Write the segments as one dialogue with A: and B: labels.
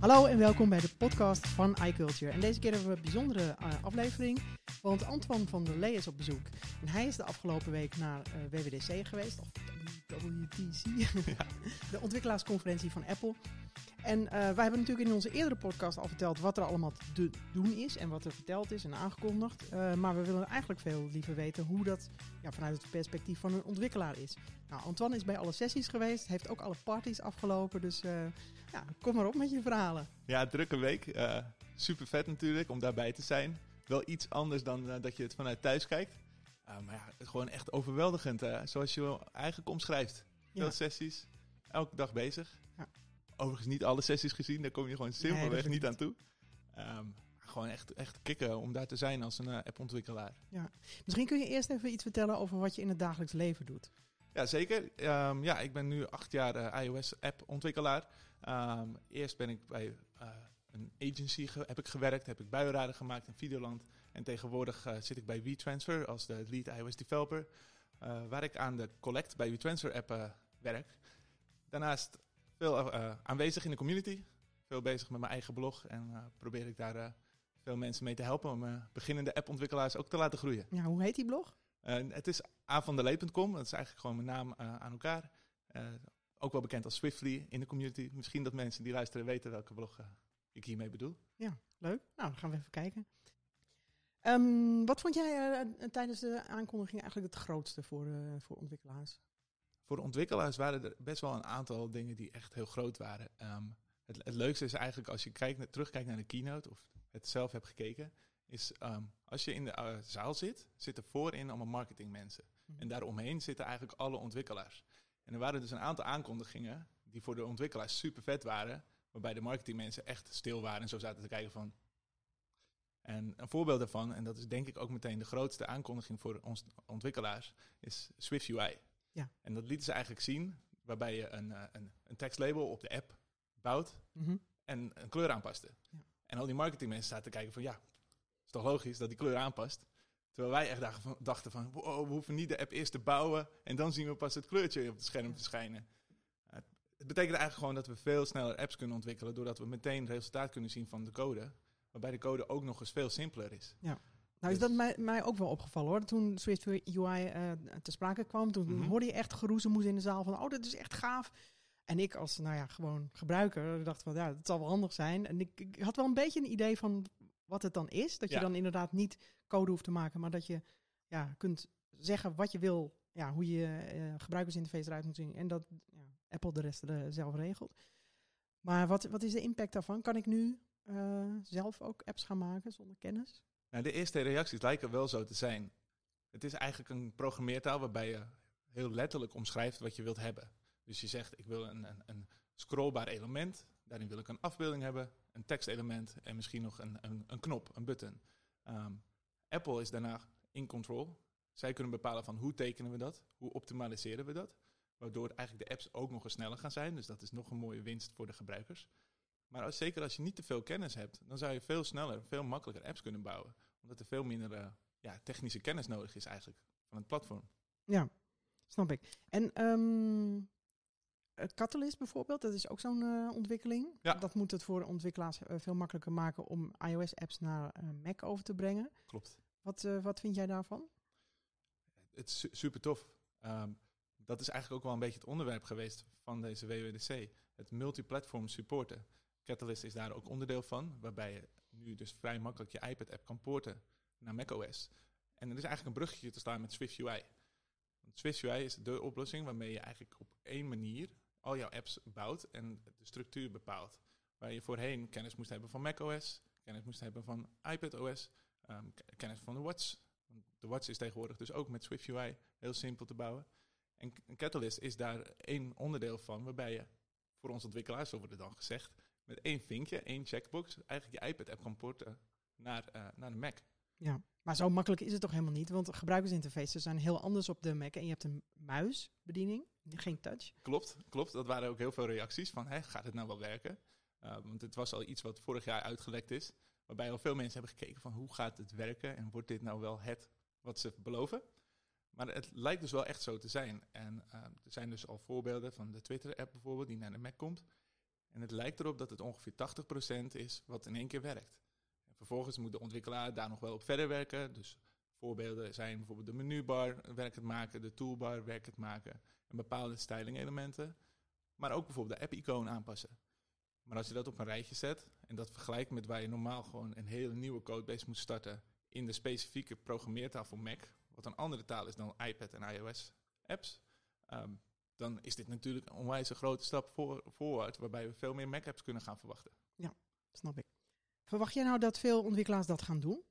A: Hallo en welkom bij de podcast van iCulture. En deze keer hebben we een bijzondere uh, aflevering, want Antoine van der Lee is op bezoek. En hij is de afgelopen week naar uh, WWDC geweest, of WWDC, ja. de ontwikkelaarsconferentie van Apple. En uh, wij hebben natuurlijk in onze eerdere podcast al verteld wat er allemaal te doen is en wat er verteld is en aangekondigd. Uh, maar we willen eigenlijk veel liever weten hoe dat ja, vanuit het perspectief van een ontwikkelaar is. Nou, Antoine is bij alle sessies geweest, heeft ook alle parties afgelopen, dus uh, ja, kom maar op met je verhalen.
B: Ja, drukke week. super vet natuurlijk om daarbij te zijn. Wel iets anders dan dat je het vanuit thuis kijkt. maar ja, het gewoon echt overweldigend, zoals je eigenlijk omschrijft. Veel ja. sessies, elke dag bezig. Ja. Overigens niet alle sessies gezien, daar kom je gewoon simpelweg nee, niet aan toe. Um, gewoon echt, echt kicken om daar te zijn als een uh, appontwikkelaar.
A: Ja. Misschien kun je eerst even iets vertellen over wat je in het dagelijks leven doet.
B: Ja, zeker. Um, ja, ik ben nu acht jaar uh, iOS-app-ontwikkelaar. Um, eerst ben ik bij uh, een agency heb ik gewerkt, heb ik buienraden gemaakt in Videoland. En tegenwoordig zit ik bij WeTransfer als de lead iOS developer. waar ik aan de Collect bij WeTransfer-app werk. Daarnaast veel uh, aanwezig in de community. Veel bezig met mijn eigen blog. En uh, probeer ik daar uh, veel mensen mee te helpen om beginnende appontwikkelaars ook te laten groeien.
A: Ja, hoe heet die blog?
B: het is avandelee.com. Dat is eigenlijk gewoon mijn naam aan elkaar. ook wel bekend als Swiftly in de community. Misschien dat mensen die luisteren weten welke blog ik hiermee bedoel.
A: Ja, leuk. Nou, dan gaan we even kijken. Um, wat vond jij tijdens de aankondiging eigenlijk het grootste voor, voor ontwikkelaars?
B: Voor ontwikkelaars waren er best wel een aantal dingen die echt heel groot waren. Um, het, het, leukste is eigenlijk als je kijkt, terugkijkt naar de keynote of het zelf hebt gekeken, is um, als je in de uh, zaal zit, zitten voorin allemaal marketingmensen. Mm En daaromheen zitten eigenlijk alle ontwikkelaars. En er waren dus een aantal aankondigingen die voor de ontwikkelaars super vet waren, waarbij de marketingmensen echt stil waren en zo zaten te kijken van. En een voorbeeld daarvan, en dat is denk ik ook meteen de grootste aankondiging voor ons ontwikkelaars, is Swift UI. Ja. En dat lieten ze eigenlijk zien, waarbij je een, uh, een, een tekstlabel op de app bouwt mm en een kleur aanpaste. Ja. En al die marketingmensen zaten te kijken van ja, is toch logisch dat die kleur aanpast. Terwijl wij echt dachten van, wow, we hoeven niet de app eerst te bouwen en dan zien we pas het kleurtje op het scherm verschijnen. Het betekent eigenlijk gewoon dat we veel sneller apps kunnen ontwikkelen doordat we meteen resultaat kunnen zien van de code. Waarbij de code ook nog eens veel simpeler is.
A: Ja. Nou is dus- dat mij, mij ook wel opgevallen hoor. Toen Swift UI uh, eh, te sprake kwam, toen mm hoorde je echt geroezemoes in de zaal van, oh, dit is echt gaaf. En ik als, nou ja, gewoon gebruiker dacht van, ja, het zal wel handig zijn. En ik, ik, had wel een beetje een idee van wat het dan is. Dat je dan inderdaad niet code hoeft te maken, maar dat je ja, kunt zeggen wat je wil, ja, hoe je uh, gebruikersinterface eruit moet zien. En dat ja, Apple de rest er zelf regelt. Maar wat, wat is de impact daarvan? Kan ik nu uh, zelf ook apps gaan maken zonder kennis?
B: Nou, de eerste reacties lijken wel zo te zijn. Het is eigenlijk een programmeertaal waarbij je heel letterlijk omschrijft wat je wilt hebben. Dus je zegt, ik wil een, een, een scrollbaar element, daarin wil ik een afbeelding hebben, een tekstelement en misschien nog een, een, een knop, een button. Um, Apple is daarna in control. Zij kunnen bepalen van hoe tekenen we dat, hoe optimaliseren we dat, waardoor eigenlijk de apps ook nog eens sneller gaan zijn. Dus dat is nog een mooie winst voor de gebruikers. Maar als, zeker als je niet te veel kennis hebt, dan zou je veel sneller, veel makkelijker apps kunnen bouwen. Omdat er veel minder uh, ja, technische kennis nodig is eigenlijk van het platform.
A: Ja, snap ik. En um, Catalyst bijvoorbeeld, dat is ook zo'n uh, ontwikkeling. Ja. Dat moet het voor ontwikkelaars uh, veel makkelijker maken om iOS-apps naar Mac over te brengen.
B: Klopt.
A: Wat, wat vind jij daarvan?
B: Het is super tof. Um, dat is eigenlijk ook wel een beetje het onderwerp geweest van deze WWDC. Het multiplatform supporten. Catalyst is daar ook onderdeel van, waarbij je nu dus vrij makkelijk je iPad-app kan porten naar macOS. En er is eigenlijk een bruggetje te staan met Swift UI. Want Swift UI is de oplossing waarmee je eigenlijk op één manier al jouw apps bouwt en de structuur bepaalt. Waar je voorheen kennis moest hebben van macOS, kennis moest hebben van iPadOS, um, kennis van de Watch. De Watch is tegenwoordig dus ook met Swift UI heel simpel te bouwen. En Catalyst is daar één onderdeel van, waarbij je voor onze ontwikkelaars, zo wordt het dan gezegd, met één vinkje, één checkbox, eigenlijk je iPad-app kan porten naar, uh, naar de Mac.
A: Ja, maar zo makkelijk is het toch helemaal niet? Want gebruikersinterfaces zijn heel anders op de Mac en je hebt een muisbediening, geen touch.
B: Klopt, klopt. Dat waren ook heel veel reacties van, hè, gaat het nou wel werken? Uh, want het was al iets wat vorig jaar uitgelekt is, waarbij al veel mensen hebben gekeken van hoe gaat het werken en wordt dit nou wel het wat ze beloven? Maar het lijkt dus wel echt zo te zijn. En uh, er zijn dus al voorbeelden van de Twitter-app bijvoorbeeld, die naar de Mac komt. En het lijkt erop dat het ongeveer 80% is wat in één keer werkt. En vervolgens moet de ontwikkelaar daar nog wel op verder werken. Dus voorbeelden zijn bijvoorbeeld de menubar werkend maken, de toolbar werkend maken en bepaalde styling elementen. Maar ook bijvoorbeeld de app-icoon aanpassen. Maar als je dat op een rijtje zet en dat vergelijkt met waar je normaal gewoon een hele nieuwe codebase moet starten in de specifieke programmeertaal voor Mac, wat een andere taal is dan iPad en iOS apps, ehm, dan is dit natuurlijk een onwijs grote stap voor, voorwaarts, waarbij we veel meer Mac-apps kunnen gaan verwachten.
A: Ja, snap ik. Verwacht jij nou dat veel ontwikkelaars dat gaan doen?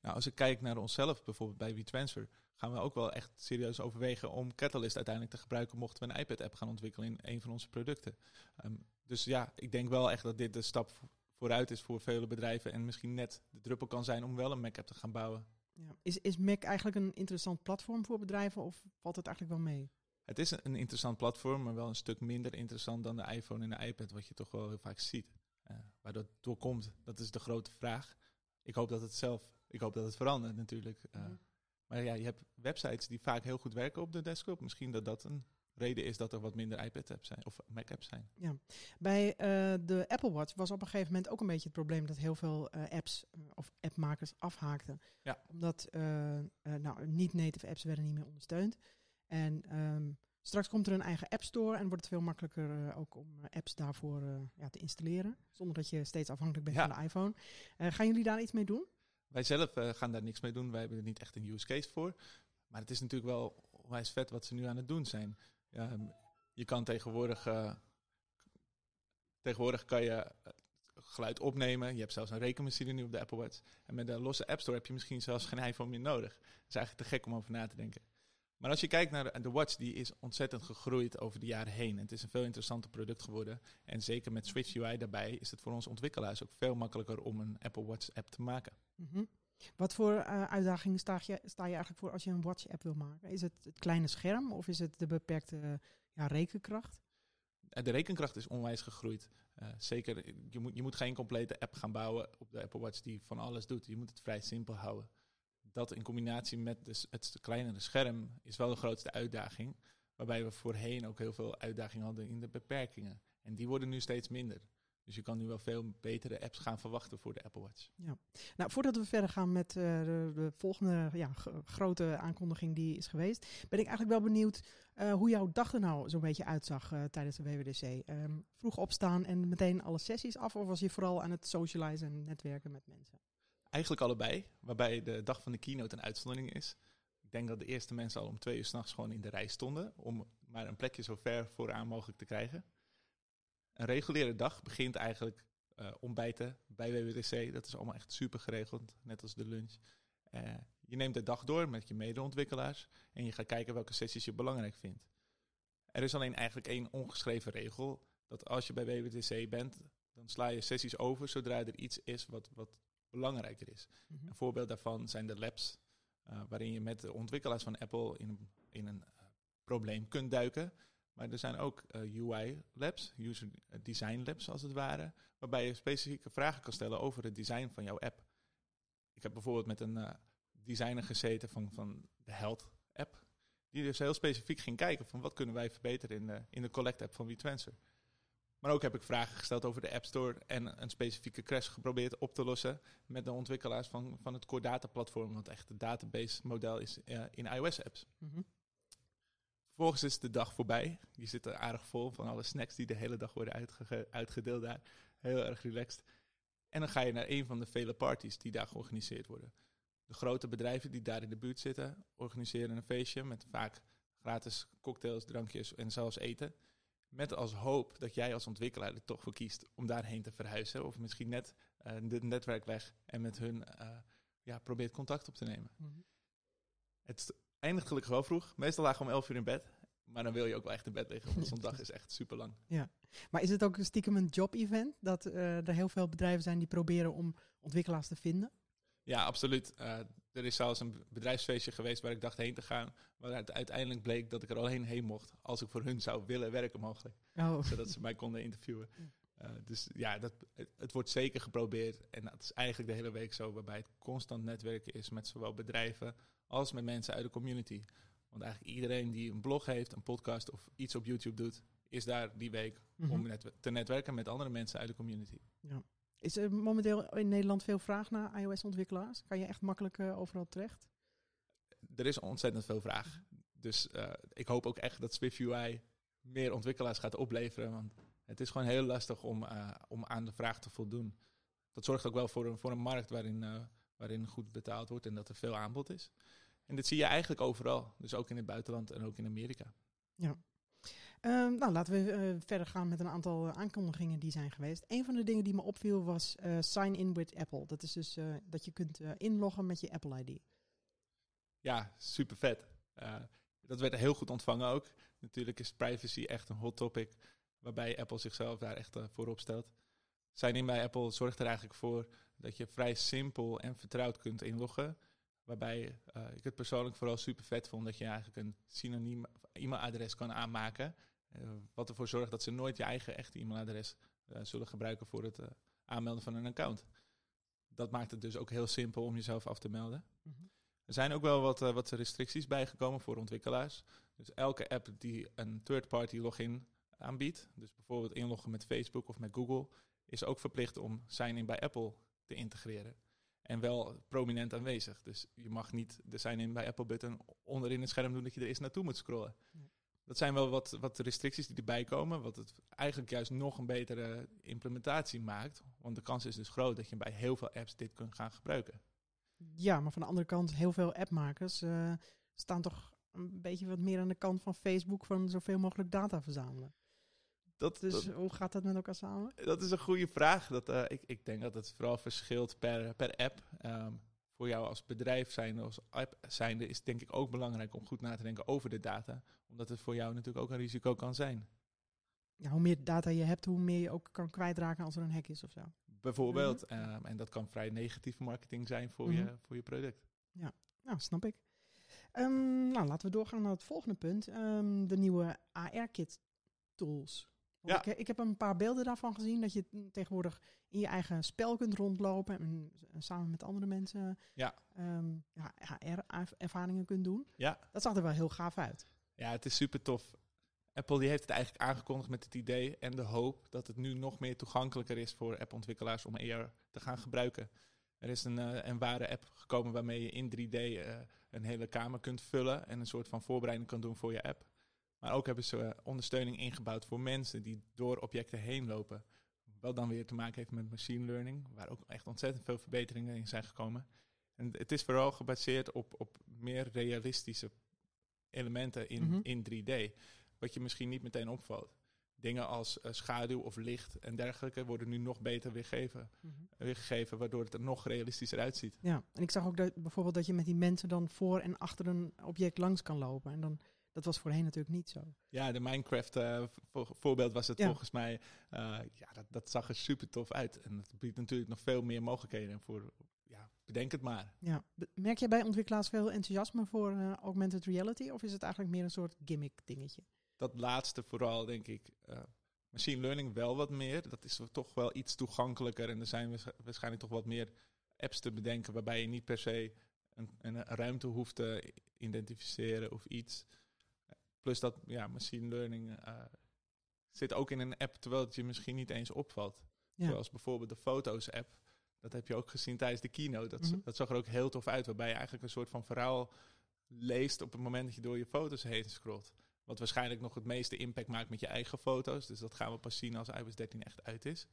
B: Nou, als ik kijk naar onszelf, bijvoorbeeld bij WeTransfer, gaan we ook wel echt serieus overwegen om Catalyst uiteindelijk te gebruiken mochten we een iPad-app gaan ontwikkelen in een van onze producten. Ehm, dus ja, ik denk wel echt dat dit de stap vooruit is voor vele bedrijven en misschien net de druppel kan zijn om wel een Mac-app te gaan bouwen.
A: Ja. Is, is Mac eigenlijk een interessant platform voor bedrijven of valt het eigenlijk wel mee?
B: Het is een interessant platform, maar wel een stuk minder interessant dan de iPhone en de iPad, wat je toch wel heel vaak ziet. Uh, waar dat door komt, dat is de grote vraag. Ik hoop dat het zelf, ik hoop dat het verandert natuurlijk. Uh, Maar ja, je hebt websites die vaak heel goed werken op de desktop. Misschien dat dat een reden is dat er wat minder iPad-apps zijn of Mac-apps zijn.
A: Ja, bij uh, de Apple Watch was op een gegeven moment ook een beetje het probleem dat heel veel uh, apps of appmakers afhaakten.
B: Ja.
A: Omdat nou, niet-native apps werden niet meer ondersteund. En um, straks komt er een eigen App Store en wordt het veel makkelijker ook om apps daarvoor ja, te installeren. Zonder dat je steeds afhankelijk bent
B: Ja.
A: van de iPhone. gaan jullie daar iets mee doen?
B: Wij zelf eh, gaan daar niks mee doen. Wij hebben er niet echt een use case voor. Maar het is natuurlijk wel onwijs vet wat ze nu aan het doen zijn. Ja, m- je kan tegenwoordig, eh, tegenwoordig kan je eh, geluid opnemen. Je hebt zelfs een rekenmachine nu op de Apple Watch. En met een losse App Store heb je misschien zelfs geen iPhone meer nodig. Dat is eigenlijk te gek om over na te denken. Maar als je kijkt naar de, Watch, die is ontzettend gegroeid over de jaren heen. Het is een veel interessanter product geworden. En zeker met Switch UI daarbij is het voor ons ontwikkelaars ook veel makkelijker om een Apple Watch app te maken.
A: Mhm. Wat voor uh, uitdagingen sta je, sta je eigenlijk voor als je een Watch-app wil maken? Is het het kleine scherm of is het de beperkte ja, rekenkracht?
B: Uh, de rekenkracht is onwijs gegroeid. Uh, zeker, je moet, je moet geen complete app gaan bouwen op de Apple Watch die van alles doet. Je moet het vrij simpel houden. Dat in combinatie met het kleinere scherm is wel de grootste uitdaging. Waarbij we voorheen ook heel veel uitdagingen hadden in de beperkingen. En die worden nu steeds minder. Dus je kan nu wel veel betere apps gaan verwachten voor de Apple Watch.
A: Ja. Nou, voordat we verder gaan met uh, de, de, volgende ja, grote aankondiging die is geweest, ben ik eigenlijk wel benieuwd uh, hoe jouw dag er nou zo'n beetje uitzag uh, tijdens de WWDC. Um, vroeg opstaan en meteen alle sessies af, of was je vooral aan het socializen en netwerken met mensen?
B: Eigenlijk allebei, waarbij de dag van de keynote een uitzondering is. Ik denk dat de eerste mensen al om twee uur s'nachts gewoon in de rij stonden om maar een plekje zo ver vooraan mogelijk te krijgen. Een reguliere dag begint eigenlijk uh, ontbijten bij WWDC. Dat is allemaal echt super geregeld, net als de lunch. Uh, je neemt de dag door met je medeontwikkelaars en je gaat kijken welke sessies je belangrijk vindt. Er is alleen eigenlijk één ongeschreven regel, dat als je bij WWDC bent, dan sla je sessies over zodra er iets is wat, wat belangrijker is. Mm-hmm. Een voorbeeld daarvan zijn de labs, uh, waarin je met de ontwikkelaars van Apple in een, in een probleem kunt duiken. Maar er zijn ook uh, UI-labs, user design labs als het ware, waarbij je specifieke vragen kan stellen over het design van jouw app. Ik heb bijvoorbeeld met een designer gezeten van, van de Health-app, die dus heel specifiek ging kijken van wat kunnen wij verbeteren in de, in de Collect-app van WeTransfer. Maar ook heb ik vragen gesteld over de App Store en een specifieke crash geprobeerd op te lossen met de ontwikkelaars van, van het Core Data platform, wat echt het database model is uh, in iOS-apps.
A: Mm-hmm.
B: Vervolgens is de dag voorbij. Je zit er aardig vol van alle snacks die de hele dag worden uitge uitgedeeld daar. Heel erg relaxed. En dan ga je naar een van de vele parties die daar georganiseerd worden. De grote bedrijven die daar in de buurt zitten, organiseren een feestje met vaak gratis cocktails, drankjes en zelfs eten. Met als hoop dat jij als ontwikkelaar er toch voor kiest om daarheen te verhuizen. Of misschien net uh, dit netwerk weg en met hun uh, ja, probeert contact op te nemen.
A: Mm-hmm.
B: Het eindigt gelukkig wel vroeg. Meestal lagen we om 11 uur in bed. Maar dan wil je ook wel echt in bed liggen, want zo'n dag is echt super lang.
A: Ja, maar is het ook stiekem een job-event? Dat uh, er heel veel bedrijven zijn die proberen om ontwikkelaars te vinden?
B: Ja, absoluut. Uh, er is zelfs een bedrijfsfeestje geweest waar ik dacht heen te gaan. Maar het uiteindelijk bleek dat ik er alleen heen mocht als ik voor hun zou willen werken mogelijk.
A: Oh.
B: Zodat ze mij konden interviewen. Uh, dus ja, dat, het, het, wordt zeker geprobeerd. En dat is eigenlijk de hele week zo, waarbij het constant netwerken is met zowel bedrijven als met mensen uit de community. Want eigenlijk iedereen die een blog heeft, een podcast of iets op YouTube doet, is daar die week
A: Mhm.
B: om net, te netwerken met andere mensen uit de community.
A: Is er momenteel in Nederland veel vraag naar iOS-ontwikkelaars? Kan je echt makkelijk eh, overal terecht?
B: Er is ontzettend veel vraag. Dus eh, ik hoop ook echt dat Swift UI meer ontwikkelaars gaat opleveren. Want het is gewoon heel lastig om, eh, om aan de vraag te voldoen. Dat zorgt ook wel voor een, voor een markt waarin, waarin goed betaald wordt en dat er veel aanbod is. En dit zie je eigenlijk overal. Dus ook in het buitenland en ook in Amerika.
A: Ehm, nou, laten we eh, verder gaan met een aantal eh, aankondigingen die zijn geweest. Een van de dingen die me opviel was eh, Sign in with Apple. Dat is dus dat je kunt inloggen met je Apple ID.
B: Ja, super vet. Dat werd heel goed ontvangen ook. Natuurlijk is privacy echt een hot topic. Waarbij Apple zichzelf daar echt uh, voor opstelt. Zijn in bij Apple zorgt er eigenlijk voor dat je vrij simpel en vertrouwd kunt inloggen. Waarbij ik het persoonlijk vooral super vet vond dat je eigenlijk een synoniem e-mailadres kan aanmaken. Uh, wat ervoor zorgt dat ze nooit je eigen echte e-mailadres uh, zullen gebruiken voor het aanmelden van een account. Dat maakt het dus ook heel simpel om jezelf af te melden. Mm-hmm. Er zijn ook wel wat, wat restricties bijgekomen voor ontwikkelaars. Dus elke app die een third-party login aanbiedt, dus bijvoorbeeld inloggen met Facebook of met Google, is ook verplicht om sign-in bij Apple te integreren. En wel prominent aanwezig. Dus je mag niet de sign-in bij Apple button onderin het scherm doen dat je er eens naartoe moet scrollen. Dat zijn wel wat, wat restricties die erbij komen, wat het eigenlijk juist nog een betere implementatie maakt. Want de kans is dus groot dat je bij heel veel apps dit kunt gaan gebruiken.
A: Ja, maar van de andere kant, heel veel appmakers uh, staan toch een beetje wat meer aan de kant van Facebook van zoveel mogelijk data verzamelen.
B: Dat,
A: dus
B: dat,
A: hoe gaat dat met elkaar samen?
B: Dat is een goede vraag. Dat, uh, ik, ik denk dat het vooral verschilt per, per app. Um, voor jou als bedrijf zijnde, als app zijnde, is het denk ik ook belangrijk om goed na te denken over de data. Omdat het voor jou natuurlijk ook een risico kan zijn.
A: Ja, hoe meer data je hebt, hoe meer je ook kan kwijtraken als er een hack is of zo.
B: Bijvoorbeeld. Mm -hmm. um, en dat kan vrij negatieve marketing zijn voor, mm -hmm. je, voor je product.
A: Ja, nou, snap ik. Um, nou, laten we doorgaan naar het volgende punt. Um, de nieuwe AR-kit tools. Ja. Ik, ik, heb een paar beelden daarvan gezien. Dat je tegenwoordig in je eigen spel kunt rondlopen. En, en samen met andere mensen
B: ja.
A: um, ja, AR-ervaringen kunt doen.
B: Ja.
A: Dat zag er wel heel gaaf uit.
B: Ja, het is super tof. Apple die heeft het eigenlijk aangekondigd met het idee en de hoop dat het nu nog meer toegankelijker is voor appontwikkelaars om AR te gaan gebruiken. Er is een, uh, een ware app gekomen waarmee je in 3D uh, een hele kamer kunt vullen en een soort van voorbereiding kan doen voor je app. Maar ook hebben ze uh, ondersteuning ingebouwd voor mensen die door objecten heen lopen. Wat dan weer te maken heeft met machine learning, waar ook echt ontzettend veel verbeteringen in zijn gekomen. En het is vooral gebaseerd op, op meer realistische elementen in, mm-hmm. in 3D. Wat je misschien niet meteen opvalt. Dingen als uh, schaduw of licht en dergelijke worden nu nog beter weergegeven, mm-hmm. weergegeven, waardoor het er nog realistischer uitziet.
A: Ja, en ik zag ook dat, bijvoorbeeld dat je met die mensen dan voor en achter een object langs kan lopen. En dan, dat was voorheen natuurlijk niet zo.
B: Ja, de Minecraft uh, voor, voorbeeld was het ja. volgens mij. Uh, ja, dat, dat zag er super tof uit. En dat biedt natuurlijk nog veel meer mogelijkheden voor. Ja, bedenk het maar.
A: Ja. Merk je bij ontwikkelaars veel enthousiasme voor uh, augmented reality? Of is het eigenlijk meer een soort gimmick dingetje?
B: Dat laatste vooral, denk ik. Machine learning wel wat meer. Dat is toch wel iets toegankelijker. En er zijn waarschijnlijk toch wat meer apps te bedenken waarbij je niet per se een, een ruimte hoeft te identificeren of iets. Plus dat ja, machine learning uh, zit ook in een app terwijl het je misschien niet eens opvalt. Ja. Zoals bijvoorbeeld de Foto's app. Dat heb je ook gezien tijdens de keynote. Dat, mm-hmm. dat zag er ook heel tof uit. Waarbij je eigenlijk een soort van verhaal leest op het moment dat je door je foto's heen scrolt. Wat waarschijnlijk nog het meeste impact maakt met je eigen foto's. Dus dat gaan we pas zien als iOS 13 echt uit is.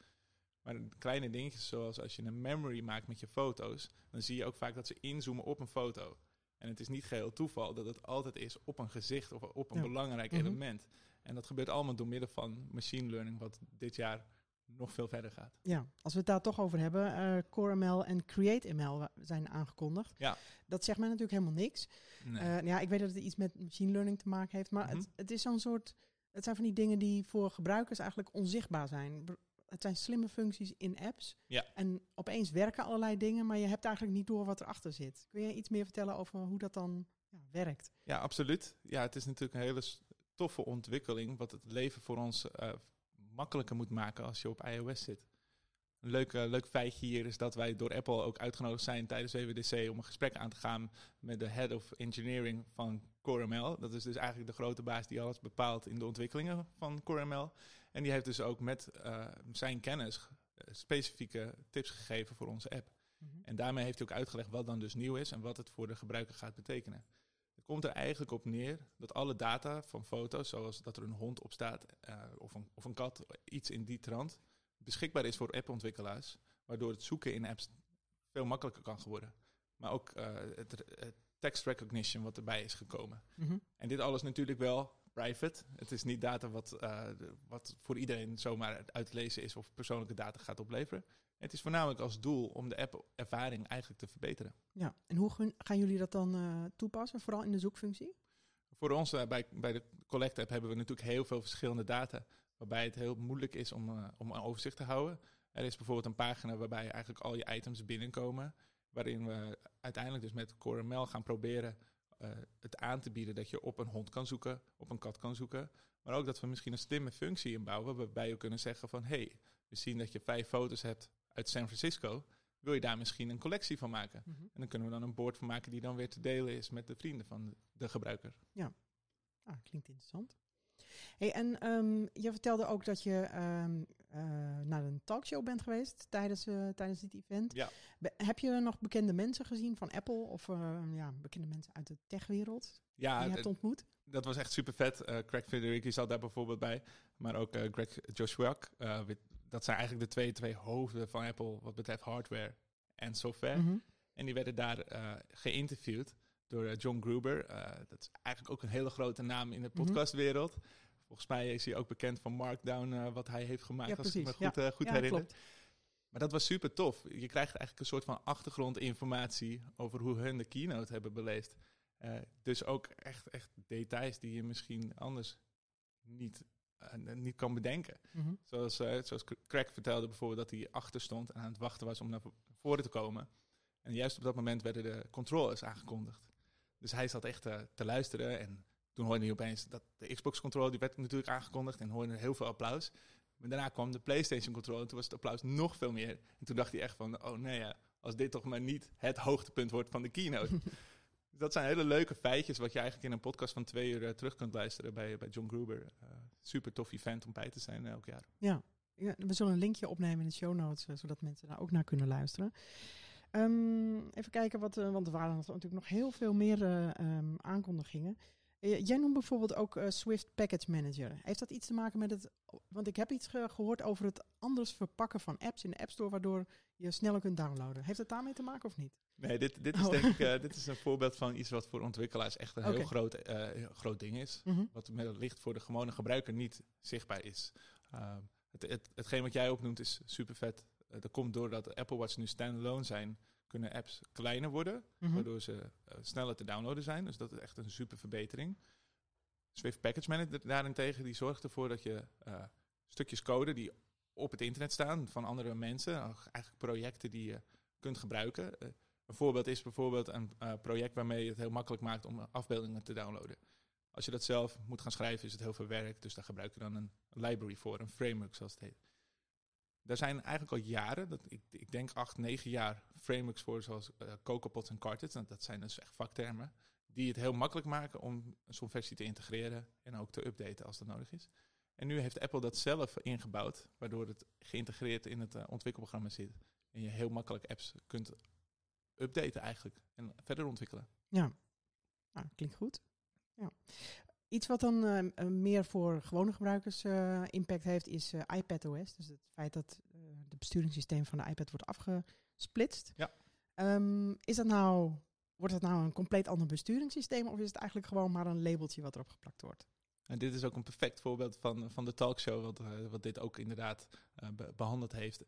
B: Maar kleine dingetjes zoals als je een memory maakt met je foto's, dan zie je ook vaak dat ze inzoomen op een foto. En het is niet geheel toeval dat het altijd is op een gezicht of op een ja. belangrijk mm-hmm. element. En dat gebeurt allemaal door middel van machine learning, wat dit jaar nog veel verder gaat.
A: Ja, als we het daar toch over hebben, uh, CoreML en CreateML zijn aangekondigd.
B: Ja.
A: Dat zegt mij natuurlijk helemaal niks.
B: Nee.
A: Uh, ja, ik weet dat het iets met machine learning te maken heeft, maar
B: Mhm.
A: het, het is zo'n soort. Het zijn van die dingen die voor gebruikers eigenlijk onzichtbaar zijn. Het zijn slimme functies in apps.
B: Ja.
A: En opeens werken allerlei dingen, maar je hebt eigenlijk niet door wat erachter zit. Kun je iets meer vertellen over hoe dat dan ja, werkt?
B: Ja, absoluut. Ja, het is natuurlijk een hele toffe ontwikkeling, wat het leven voor ons eh, makkelijker moet maken als je op iOS zit. Een leuk, eh, leuk feitje hier is dat wij door Apple ook uitgenodigd zijn tijdens WWDC om een gesprek aan te gaan met de Head of Engineering van CoreML. Dat is dus eigenlijk de grote baas die alles bepaalt in de ontwikkelingen van CoreML. En die heeft dus ook met uh, zijn kennis specifieke tips gegeven voor onze app. Mhm. En daarmee heeft hij ook uitgelegd wat dan dus nieuw is en wat het voor de gebruiker gaat betekenen. Het komt er eigenlijk op neer dat alle data van foto's, zoals dat er een hond op staat uh, of, een, of een kat, iets in die trant, beschikbaar is voor appontwikkelaars, waardoor het zoeken in apps veel makkelijker kan worden. Maar ook uh, het, het, text recognition wat erbij is gekomen. Mhm. En dit alles natuurlijk wel private. Het is niet data wat, uh, wat voor iedereen zomaar uit te lezen is of persoonlijke data gaat opleveren. Het is voornamelijk als doel om de app-ervaring eigenlijk te verbeteren.
A: Ja, en hoe gaan jullie dat dan uh, toepassen, vooral in de zoekfunctie?
B: Voor ons bij, bij de Collect app hebben we natuurlijk heel veel verschillende data waarbij het heel moeilijk is om, uh, om een overzicht te houden. Er is bijvoorbeeld een pagina waarbij eigenlijk al je items binnenkomen, waarin we uiteindelijk dus met CoreML gaan proberen uh, het aan te bieden dat je op een hond kan zoeken, op een kat kan zoeken, maar ook dat we misschien een slimme functie inbouwen waarbij je kunnen zeggen van hey, we zien dat je vijf foto's hebt uit San Francisco, wil je daar misschien een collectie van maken? Mhm. En dan kunnen we dan een boord van maken die dan weer te delen is met de vrienden van de gebruiker.
A: Ja, ah, klinkt interessant. Hey, en um, je vertelde ook dat je um, uh, naar een talkshow bent geweest tijdens, uh, tijdens dit event.
B: Ja.
A: Be heb je nog bekende mensen gezien van Apple of uh, ja, bekende mensen uit de techwereld
B: ja,
A: die je hebt ontmoet?
B: Dat was echt super vet. Craig Federighi zat daar bijvoorbeeld bij, maar ook Greg Joshua. dat zijn eigenlijk de twee, twee hoofden van Apple wat betreft hardware en software. Mm -hmm. En die werden daar geïnterviewd door eh, John Gruber. Eh, dat is eigenlijk ook een hele grote naam in de mhm. podcastwereld. Volgens mij is hij ook bekend van Markdown, uh, wat hij heeft gemaakt,
A: ja,
B: als ik me goed, ja. goed herinner. Maar dat was super tof. Je krijgt eigenlijk een soort van achtergrondinformatie over hoe hun de keynote hebben beleefd. dus ook echt, echt details die je misschien anders niet, niet kan bedenken. Mhm. Zoals, zoals Craig vertelde bijvoorbeeld dat hij achter stond en aan het wachten was om naar voren te komen. En juist op dat moment werden de controllers aangekondigd. Dus hij zat echt uh, te luisteren en toen hoorde hij opeens dat de Xbox controller, die werd natuurlijk aangekondigd en hoorde heel veel applaus. Maar daarna kwam de PlayStation controller en toen was het applaus nog veel meer. En toen dacht hij echt van, oh nee, ja, als dit toch maar niet het hoogtepunt wordt van de keynote. dus dat zijn hele leuke feitjes wat je eigenlijk in een podcast van twee uur uh, terug kunt luisteren bij, bij John Gruber. Uh, super tof event om bij te zijn elk jaar.
A: Ja. ja, we zullen een linkje opnemen in de show notes, zodat mensen daar ook naar kunnen luisteren. Um, even kijken, wat, uh, want er waren natuurlijk nog heel veel meer uh, um, aankondigingen. Uh, jij noemt bijvoorbeeld ook Swift Package Manager. Heeft dat iets te maken met het... Want ik heb iets ge gehoord over het anders verpakken van apps in de App Store... waardoor je sneller kunt downloaden. Heeft het daarmee te maken of niet?
B: Nee, dit, dit is oh. denk ik dit is een voorbeeld van iets wat voor ontwikkelaars echt een okay. heel groot, groot ding is. Mm -hmm. Wat met licht voor de gewone gebruiker niet zichtbaar is. Ehm, het, het, hetgeen wat jij opnoemt is super vet dat komt doordat de Apple Watch nu standalone zijn, kunnen apps kleiner worden, -hmm. waardoor ze uh, sneller te downloaden zijn. Dus dat is echt een super verbetering. Swift Package Manager daarentegen, die zorgt ervoor dat je uh, stukjes code die op het internet staan van andere mensen, eigenlijk projecten die je kunt gebruiken. een voorbeeld is bijvoorbeeld een project waarmee je het heel makkelijk maakt om afbeeldingen te downloaden. Als je dat zelf moet gaan schrijven, is het heel veel werk. Dus daar gebruik je dan een library voor, een framework zoals het heet. Daar zijn eigenlijk al jaren, dat, ik, ik denk acht, negen jaar, frameworks voor zoals uh, CocoaPods en Cartets. Nou, dat zijn dus echt vaktermen. Die het heel makkelijk maken om zo'n versie te integreren en ook te updaten als dat nodig is. En nu heeft Apple dat zelf ingebouwd, waardoor het geïntegreerd in het uh, ontwikkelprogramma zit. En je heel makkelijk apps kunt updaten eigenlijk en verder ontwikkelen.
A: Ja, nou, klinkt goed. Ja. Iets wat dan uh, meer voor gewone gebruikers uh, impact heeft, is uh, iPadOS. Dus het feit dat het besturingssysteem van de iPad wordt afgesplitst.
B: Ja.
A: Um, is dat nou, wordt dat nou een compleet ander besturingssysteem of is het eigenlijk gewoon maar een labeltje wat erop geplakt wordt?
B: En dit is ook een perfect voorbeeld van, van de talkshow, wat, wat dit ook inderdaad be behandeld heeft.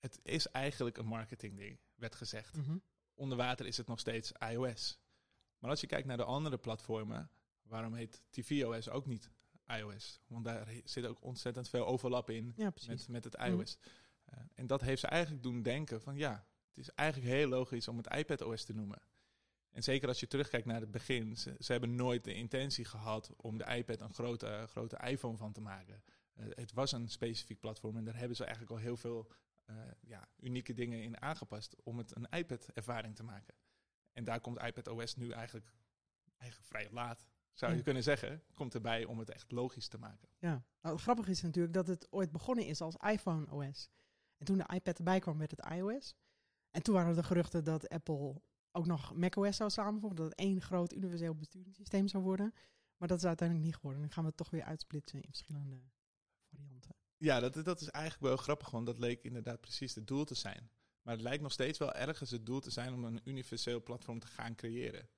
B: Het is eigenlijk een marketingding, werd gezegd. Mm -hmm. Onder water is het nog steeds iOS. Maar als je kijkt naar de andere platformen, waarom heet tvOS ook niet iOS? Want daar zit ook ontzettend veel overlap in
A: ja,
B: met, met het iOS. Mm. Uh, en dat heeft ze eigenlijk doen denken van ja, het is eigenlijk heel logisch om het iPadOS te noemen. En zeker als je terugkijkt naar het begin, ze, ze hebben nooit de intentie gehad om de iPad een grote, grote iPhone van te maken. Uh, het was een specifiek platform en daar hebben ze eigenlijk al heel veel eh, ja, unieke dingen in aangepast om het een iPad-ervaring te maken. En daar komt iPad OS nu eigenlijk, eigenlijk vrij laat, zou je
A: Ja.
B: kunnen zeggen, komt erbij om het echt logisch te maken.
A: Ja, nou, het grappige is natuurlijk dat het ooit begonnen is als iPhone OS. En toen de iPad erbij kwam, werd het iOS. En toen waren er de geruchten dat Apple ook nog macOS zou samenvoegen. Dat het één groot universeel besturingssysteem zou worden. Maar dat is uiteindelijk niet geworden. Dan gaan we het toch weer uitsplitsen in verschillende varianten.
B: Ja, dat, dat is eigenlijk wel grappig, want dat leek inderdaad precies het doel te zijn. Maar het lijkt nog steeds wel ergens het doel te zijn om een universeel platform te gaan creëren.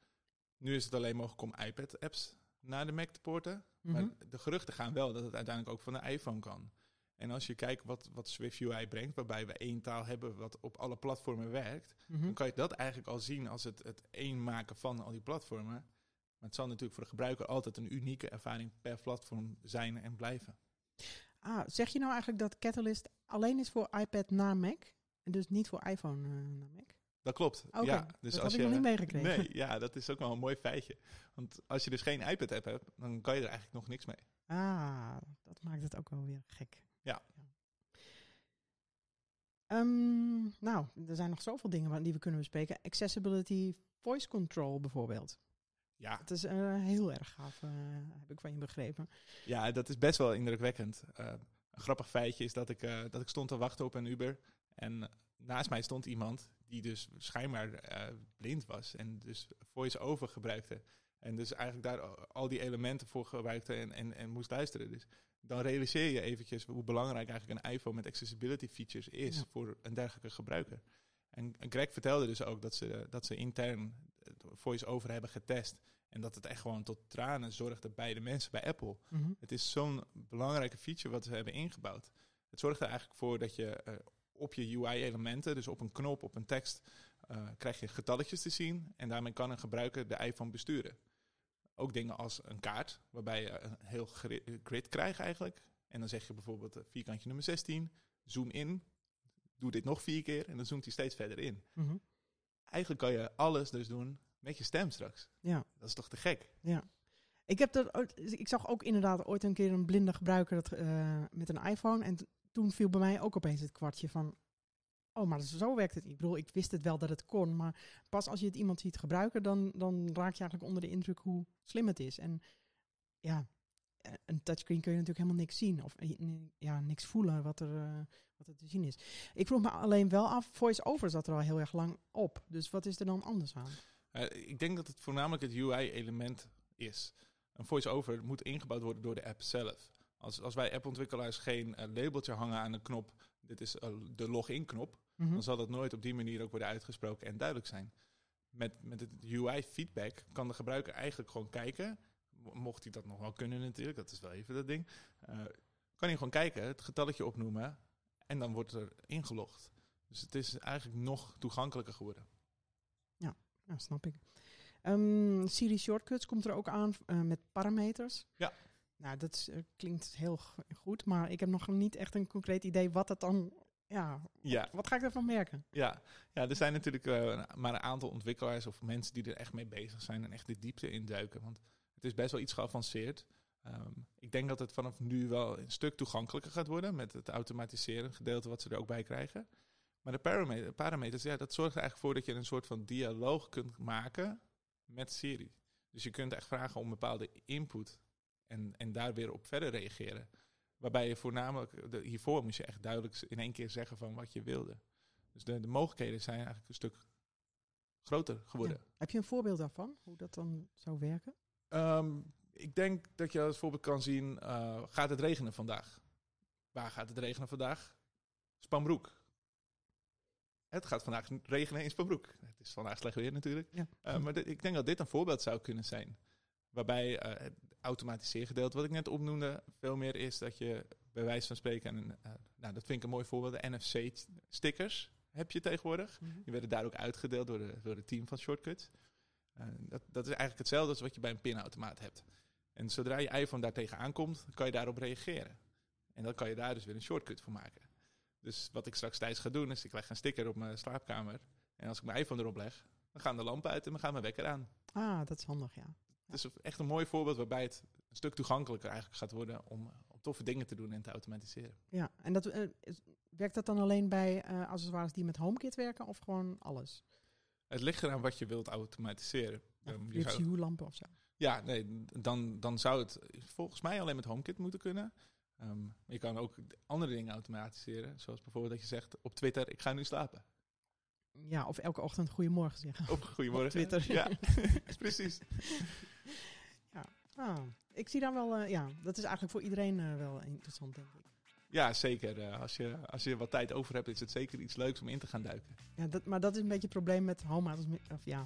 B: Nu is het alleen mogelijk om iPad-apps naar de Mac te porten.
A: Mhm.
B: Maar de geruchten gaan wel dat het uiteindelijk ook van de iPhone kan. En als je kijkt wat, wat Swift UI brengt, waarbij we één taal hebben wat op alle platformen werkt,
A: Mhm.
B: dan kan je dat eigenlijk al zien als het, het één maken van al die platformen. Maar het zal natuurlijk voor de gebruiker altijd een unieke ervaring per platform zijn en blijven.
A: Ah, zeg je nou eigenlijk dat Catalyst alleen is voor iPad naar Mac? En dus niet voor iPhone eh, naar Mac?
B: Dat klopt. Ja, dus
A: dat
B: als
A: ik
B: je,
A: nog niet meegekregen.
B: Nee, ja, dat is ook wel een mooi feitje. Want als je dus geen iPad-app hebt, dan kan je er eigenlijk nog niks mee.
A: Ah, dat maakt het ook wel weer gek.
B: Ja.
A: Ehm, nou, er zijn nog zoveel dingen die we kunnen bespreken. Accessibility voice control bijvoorbeeld.
B: Ja,
A: Dat is eh, heel erg gaaf, eh, heb ik van je begrepen.
B: ja dat is best wel indrukwekkend. Eh, een grappig feitje is dat ik, dat ik stond te wachten op een Uber. En naast mij stond iemand die dus schijnbaar eh, blind was. En dus voice-over gebruikte. En dus eigenlijk daar al- die elementen voor gebruikte en, en, en moest luisteren. Dus dan realiseer je eventjes hoe belangrijk eigenlijk een iPhone met accessibility features is
A: Ja.
B: voor een dergelijke gebruiker. En, Greg vertelde dus ook dat ze, dat ze intern het voice-over hebben getest. En dat het echt gewoon tot tranen zorgde bij de mensen bij Apple.
A: Mhm.
B: Het is zo'n belangrijke feature wat ze hebben ingebouwd. Het zorgt er eigenlijk voor dat je eh, op je UI-elementen, dus op een knop, op een tekst, eh, krijg je getalletjes te zien. En daarmee kan een gebruiker de iPhone besturen. Ook dingen als een kaart, waarbij je een heel gri- grid krijgt eigenlijk. En dan zeg je bijvoorbeeld eh, vierkantje nummer 16, zoom in, doe dit nog vier keer en dan zoomt hij steeds verder in.
A: Mhm.
B: Eigenlijk kan je alles dus doen met je stem straks.
A: Ja.
B: Dat is toch te gek?
A: Ik, heb dat ik zag ook inderdaad ooit een keer een blinde gebruiker dat, eh, met een iPhone. En toen viel bij mij ook opeens het kwartje van... Oh, maar zo werkt het niet. Ik bedoel, ik wist het wel dat het kon. Maar pas als je het iemand ziet gebruiken, dan, dan raak je eigenlijk onder de indruk hoe slim het is. En ja, eh, een touchscreen kun je natuurlijk helemaal niks zien. Of eh, ja, niks voelen wat er, eh, wat er te zien is. Ik vroeg me alleen wel af, voice-over zat er al heel erg lang op. Dus wat is er dan anders aan?
B: Ik denk dat het voornamelijk het UI-element is. Een voice-over moet ingebouwd worden door de app zelf. Als, als wij appontwikkelaars geen eh, labeltje hangen aan een knop, dit is eh, de login-knop,
A: Mhm.
B: dan zal dat nooit op die manier ook worden uitgesproken en duidelijk zijn. Met, met het UI-feedback kan de gebruiker eigenlijk gewoon kijken, mo- mocht hij dat nog wel kunnen natuurlijk, dat is wel even dat ding, eh, kan hij gewoon kijken, het getalletje opnoemen en dan wordt er ingelogd. Dus het is eigenlijk nog toegankelijker geworden.
A: Ja, snap ik. Ehm, Siri Shortcuts komt er ook aan met parameters.
B: Ja.
A: Nou, dat is, eh, klinkt heel goed, maar ik heb nog niet echt een concreet idee wat het dan... Ja,
B: Ja.
A: wat ga ik ervan merken?
B: Ja, ja er zijn natuurlijk eh, maar een aantal ontwikkelaars of mensen die er echt mee bezig zijn en echt de diepte in duiken. Want het is best wel iets geavanceerd. Ehm, ik denk dat het vanaf nu wel een stuk toegankelijker gaat worden met het automatiseren gedeelte wat ze er ook bij krijgen. Maar de parameter, parameters, ja, dat zorgt er eigenlijk voor dat je een soort van dialoog kunt maken met Siri. Dus je kunt echt vragen om bepaalde input en, en daar weer op verder reageren. Waarbij je voornamelijk, de, hiervoor moest je echt duidelijk in één keer zeggen van wat je wilde. Dus de, de mogelijkheden zijn eigenlijk een stuk groter geworden.
A: Ja. Heb je een voorbeeld daarvan, hoe dat dan zou werken?
B: Ehm, ik denk dat je als voorbeeld kan zien, eh, gaat het regenen vandaag? Waar gaat het regenen vandaag? Spanbroek. Het gaat vandaag regenen in Spanbroek. Het is vandaag slecht weer natuurlijk.
A: Ja.
B: Eh, maar ik denk dat dit een voorbeeld zou kunnen zijn. Waarbij eh, het automatiseergedeelte, wat ik net opnoemde, veel meer is dat je bij wijze van spreken, een, eh, nou dat vind ik een mooi voorbeeld, de NFC-stickers heb je tegenwoordig. Die werden daar ook uitgedeeld door, de, door het team van Shortcuts. Eh, dat, dat is eigenlijk hetzelfde als wat je bij een pinautomaat hebt. En zodra je iPhone daar tegenaan komt, kan je daarop reageren. En dan kan je daar dus weer een shortcut voor maken. Dus wat ik straks thuis ga doen, is ik leg een sticker op mijn slaapkamer. En als ik mijn iPhone erop leg, dan gaan de lampen uit en dan gaat mijn wekker aan.
A: Ah, dat is handig, ja.
B: Het is echt een mooi voorbeeld waarbij het een stuk toegankelijker eigenlijk gaat worden om, om toffe dingen te doen en te automatiseren.
A: Ja, en dat, eh, werkt dat dan alleen bij uh, accessoires die met HomeKit werken of gewoon alles?
B: Het ligt eraan wat je wilt automatiseren.
A: Ja, um, je lampen of zo.
B: Ja, nee, dan, dan zou het volgens mij alleen met HomeKit moeten kunnen. Um, je kan ook andere dingen automatiseren. Zoals bijvoorbeeld dat je zegt op Twitter, ik ga nu slapen.
A: Ja, of elke ochtend goedemorgen zeggen.
B: Op goedemorgen. Op
A: Twitter.
B: Ja, precies.
A: Ah, ik zie daar wel, uh, ja, dat is eigenlijk voor iedereen uh, wel interessant, denk ik.
B: Ja, zeker. Uh, als, je, als je wat tijd over hebt, is het zeker iets leuks om in te gaan duiken.
A: Ja, dat, maar dat is een beetje het probleem met home, of ja,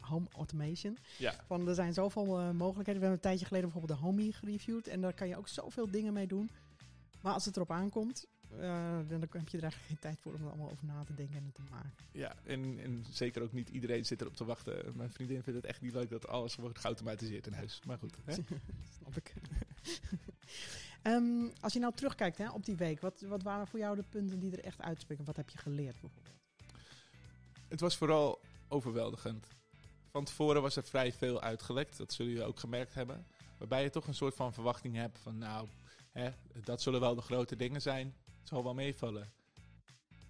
A: home automation.
B: Ja.
A: Van, er zijn zoveel mogelijkheden. We hebben een tijdje geleden bijvoorbeeld de Homey gereviewd. En daar kan je ook zoveel dingen mee doen. Maar als het erop aankomt, uh, dan heb je er eigenlijk geen tijd voor om er allemaal over na te denken en het te maken.
B: Ja, en, en zeker ook niet iedereen zit erop te wachten. Mijn vriendin vindt het echt niet leuk dat alles wordt geautomatiseerd in huis. Maar goed. Hè?
A: Snap ik. um, als je nou terugkijkt hè, op die week, wat, wat waren voor jou de punten die er echt uitspringen? Wat heb je geleerd bijvoorbeeld?
B: Het was vooral overweldigend. Van tevoren was er vrij veel uitgelekt, dat zullen jullie ook gemerkt hebben. Waarbij je toch een soort van verwachting hebt van nou, hè, dat zullen wel de grote dingen zijn. Het zal wel meevallen.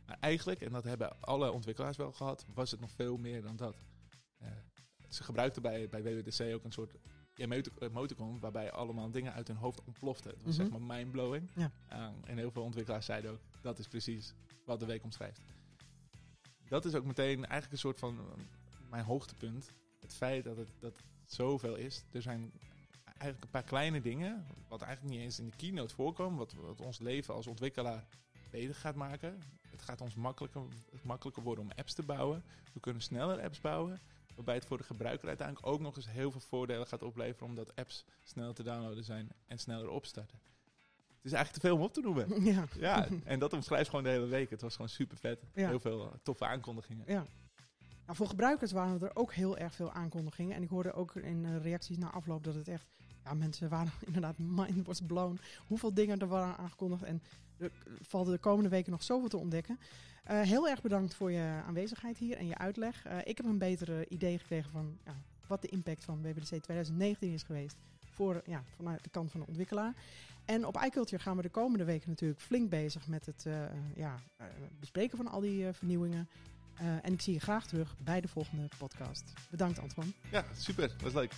B: Maar eigenlijk, en dat hebben alle ontwikkelaars wel gehad, was het nog veel meer dan dat. Uh, ze gebruikten bij, bij WWDC ook een soort emoticon waarbij allemaal dingen uit hun hoofd ontploften. Het was zeg maar mindblowing.
A: Ja.
B: Uh, en heel veel ontwikkelaars zeiden ook, dat is precies wat de week omschrijft. Dat is ook meteen eigenlijk een soort van mijn hoogtepunt. Het feit dat het, dat zoveel is. Er zijn eigenlijk een paar kleine dingen, wat eigenlijk niet eens in de keynote voorkomen, wat, wat ons leven als ontwikkelaar beter gaat maken. Het gaat ons makkelijker, makkelijker worden om apps te bouwen. We kunnen sneller apps bouwen. Waarbij het voor de gebruiker uiteindelijk ook nog eens heel veel voordelen gaat opleveren. Omdat apps sneller te downloaden zijn en sneller opstarten. Het is eigenlijk te veel om op te noemen.
A: Ja.
B: ja en dat omschrijft gewoon de hele week. Het was gewoon super vet. Heel veel toffe aankondigingen.
A: Ja. Nou, voor gebruikers waren er ook heel erg veel aankondigingen. En ik hoorde ook in uh, reacties na afloop dat het echt... Ja, mensen waren inderdaad mind was blown. Hoeveel dingen er waren aangekondigd. En er valt de komende weken nog zoveel te ontdekken. Uh, heel erg bedankt voor je aanwezigheid hier en je uitleg. Uh, ik heb een betere idee gekregen van ja, wat de impact van WWDC 2019 is geweest. Voor, ja, vanuit de kant van de ontwikkelaar. En op iCulture gaan we de komende weken natuurlijk flink bezig met het uh, ja, bespreken van al die vernieuwingen. En ik zie je graag terug bij de volgende podcast. Bedankt, Antoine.
B: Ja, super. Was leuk.